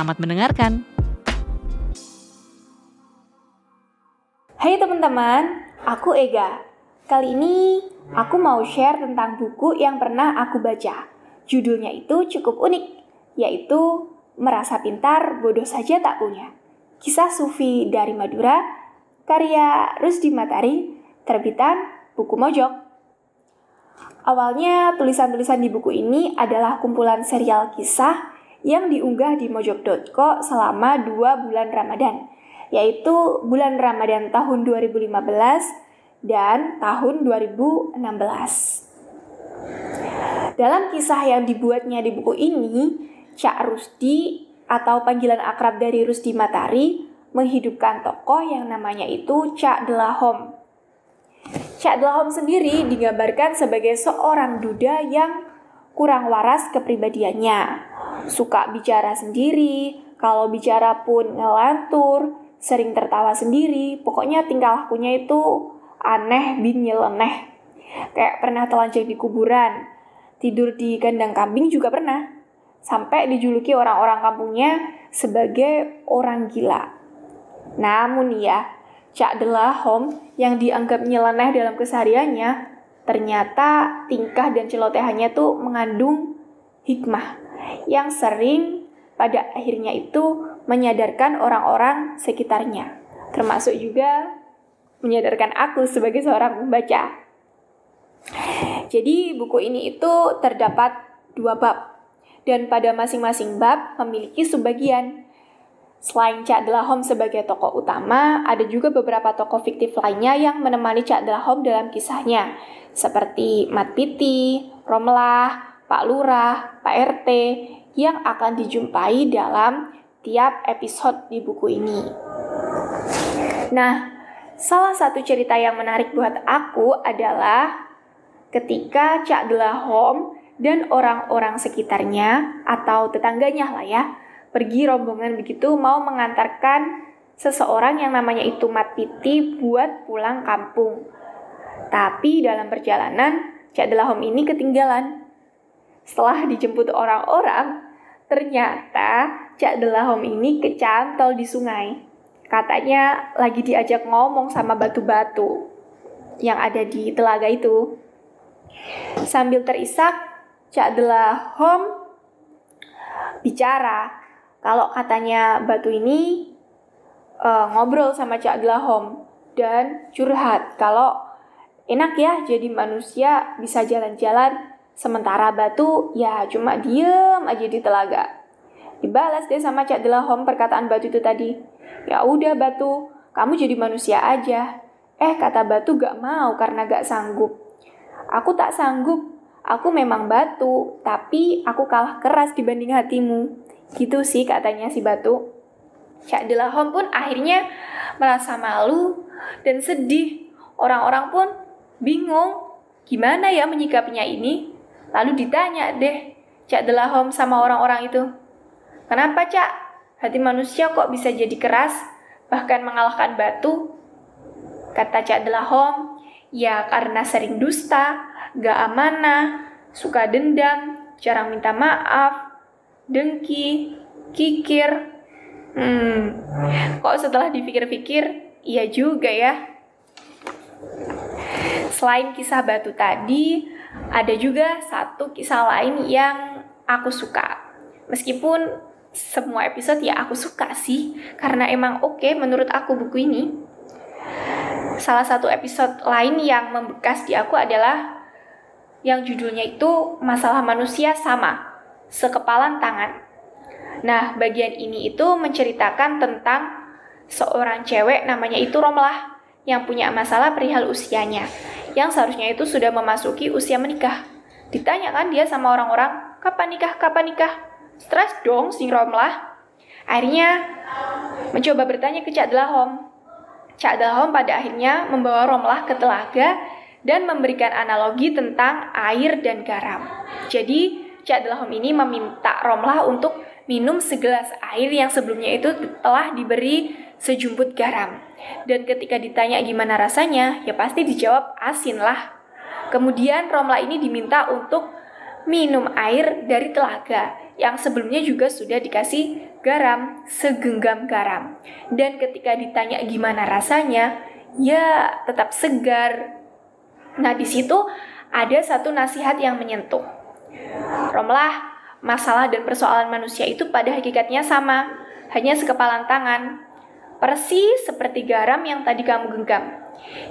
Selamat mendengarkan. Hai teman-teman, aku Ega. Kali ini aku mau share tentang buku yang pernah aku baca. Judulnya itu cukup unik, yaitu Merasa Pintar Bodoh Saja Tak Punya. Kisah Sufi dari Madura, karya Rusdi Matari, terbitan Buku Mojok. Awalnya tulisan-tulisan di buku ini adalah kumpulan serial kisah yang diunggah di mojok.co selama dua bulan Ramadan, yaitu bulan Ramadan tahun 2015 dan tahun 2016. Dalam kisah yang dibuatnya di buku ini, Cak Rusdi atau panggilan akrab dari Rusdi Matari menghidupkan tokoh yang namanya itu Cak Delahom. Cak Delahom sendiri digambarkan sebagai seorang duda yang kurang waras kepribadiannya suka bicara sendiri, kalau bicara pun ngelantur, sering tertawa sendiri, pokoknya tingkah lakunya itu aneh bin nyeleneh. Kayak pernah telanjang di kuburan, tidur di kandang kambing juga pernah. Sampai dijuluki orang-orang kampungnya sebagai orang gila. Namun ya, Cak Delahom yang dianggap nyeleneh dalam kesehariannya, ternyata tingkah dan celotehannya tuh mengandung hikmah yang sering pada akhirnya itu menyadarkan orang-orang sekitarnya, termasuk juga menyadarkan aku sebagai seorang pembaca. Jadi buku ini itu terdapat dua bab dan pada masing-masing bab memiliki subbagian. Selain Cak Delahom sebagai tokoh utama, ada juga beberapa tokoh fiktif lainnya yang menemani Cak Delahom dalam kisahnya, seperti Mat Piti, Romlah, Pak Lurah, Pak RT yang akan dijumpai dalam tiap episode di buku ini. Nah, salah satu cerita yang menarik buat aku adalah ketika Cak Delahom dan orang-orang sekitarnya atau tetangganya lah ya, pergi rombongan begitu mau mengantarkan seseorang yang namanya itu Mat Piti buat pulang kampung. Tapi dalam perjalanan, Cak Delahom ini ketinggalan setelah dijemput orang-orang, ternyata Cak Delahom ini kecantol di sungai. Katanya lagi diajak ngomong sama batu-batu yang ada di telaga itu. Sambil terisak, Cak Delahom bicara kalau katanya batu ini uh, ngobrol sama Cak Delahom dan curhat kalau enak ya jadi manusia bisa jalan-jalan Sementara batu ya cuma diem aja di telaga. Dibalas deh sama Cak Delahom perkataan batu itu tadi. Ya udah batu, kamu jadi manusia aja. Eh kata batu gak mau karena gak sanggup. Aku tak sanggup, aku memang batu, tapi aku kalah keras dibanding hatimu. Gitu sih katanya si batu. Cak Delahom pun akhirnya merasa malu dan sedih. Orang-orang pun bingung gimana ya menyikapinya ini. Lalu ditanya deh Cak Delahom sama orang-orang itu. Kenapa Cak? Hati manusia kok bisa jadi keras, bahkan mengalahkan batu? Kata Cak Delahom, ya karena sering dusta, gak amanah, suka dendam, jarang minta maaf, dengki, kikir. Hmm, kok setelah dipikir-pikir, iya juga ya. Selain kisah batu tadi, ada juga satu kisah lain yang aku suka. Meskipun semua episode ya aku suka sih, karena emang oke okay menurut aku buku ini. Salah satu episode lain yang membekas di aku adalah yang judulnya itu Masalah Manusia Sama, Sekepalan Tangan. Nah, bagian ini itu menceritakan tentang seorang cewek namanya itu Romlah yang punya masalah perihal usianya yang seharusnya itu sudah memasuki usia menikah. Ditanya kan dia sama orang-orang, kapan nikah, kapan nikah? Stres dong si Romlah. Akhirnya mencoba bertanya ke Cak Delahom. Cak Delahom pada akhirnya membawa Romlah ke telaga dan memberikan analogi tentang air dan garam. Jadi Cak Delahom ini meminta Romlah untuk minum segelas air yang sebelumnya itu telah diberi sejumput garam. Dan ketika ditanya gimana rasanya, ya pasti dijawab asin lah. Kemudian Romlah ini diminta untuk minum air dari telaga yang sebelumnya juga sudah dikasih garam, segenggam garam. Dan ketika ditanya gimana rasanya, ya tetap segar. Nah, di situ ada satu nasihat yang menyentuh. Romlah, masalah dan persoalan manusia itu pada hakikatnya sama, hanya sekepalan tangan. Persis seperti garam yang tadi kamu genggam.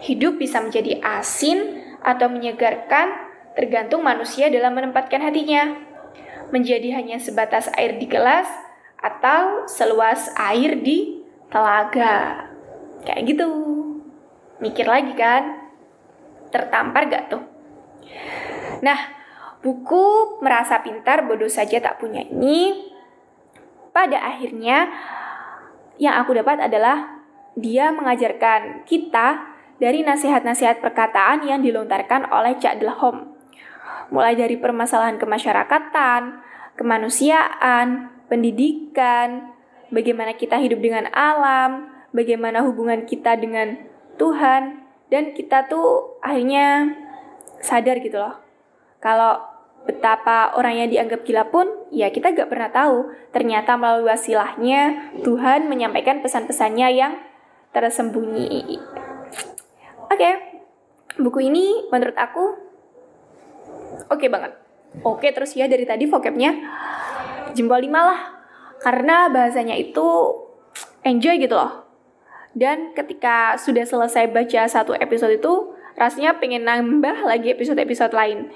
Hidup bisa menjadi asin atau menyegarkan tergantung manusia dalam menempatkan hatinya. Menjadi hanya sebatas air di gelas atau seluas air di telaga. Kayak gitu. Mikir lagi kan? Tertampar gak tuh? Nah, Buku Merasa Pintar Bodoh Saja Tak Punya ini pada akhirnya yang aku dapat adalah dia mengajarkan kita dari nasihat-nasihat perkataan yang dilontarkan oleh Cak Delhom. Mulai dari permasalahan kemasyarakatan, kemanusiaan, pendidikan, bagaimana kita hidup dengan alam, bagaimana hubungan kita dengan Tuhan, dan kita tuh akhirnya sadar gitu loh kalau betapa orang yang dianggap gila pun, ya kita gak pernah tahu. Ternyata melalui wasilahnya, Tuhan menyampaikan pesan-pesannya yang tersembunyi. Oke, okay. buku ini menurut aku oke okay banget. Oke okay, terus ya dari tadi vocabnya jempol 5 lah. Karena bahasanya itu enjoy gitu loh. Dan ketika sudah selesai baca satu episode itu, rasanya pengen nambah lagi episode-episode lain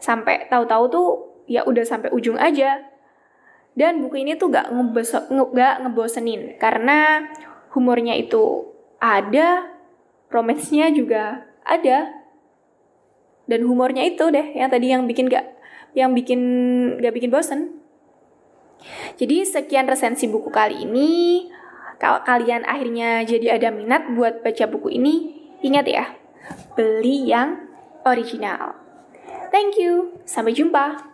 sampai tahu-tahu tuh ya udah sampai ujung aja. Dan buku ini tuh gak, gak ngebosenin karena humornya itu ada romance-nya juga ada. Dan humornya itu deh yang tadi yang bikin gak yang bikin gak bikin bosen. Jadi sekian resensi buku kali ini. Kalau kalian akhirnya jadi ada minat buat baca buku ini ingat ya beli yang original Thank you. Sampai jumpa.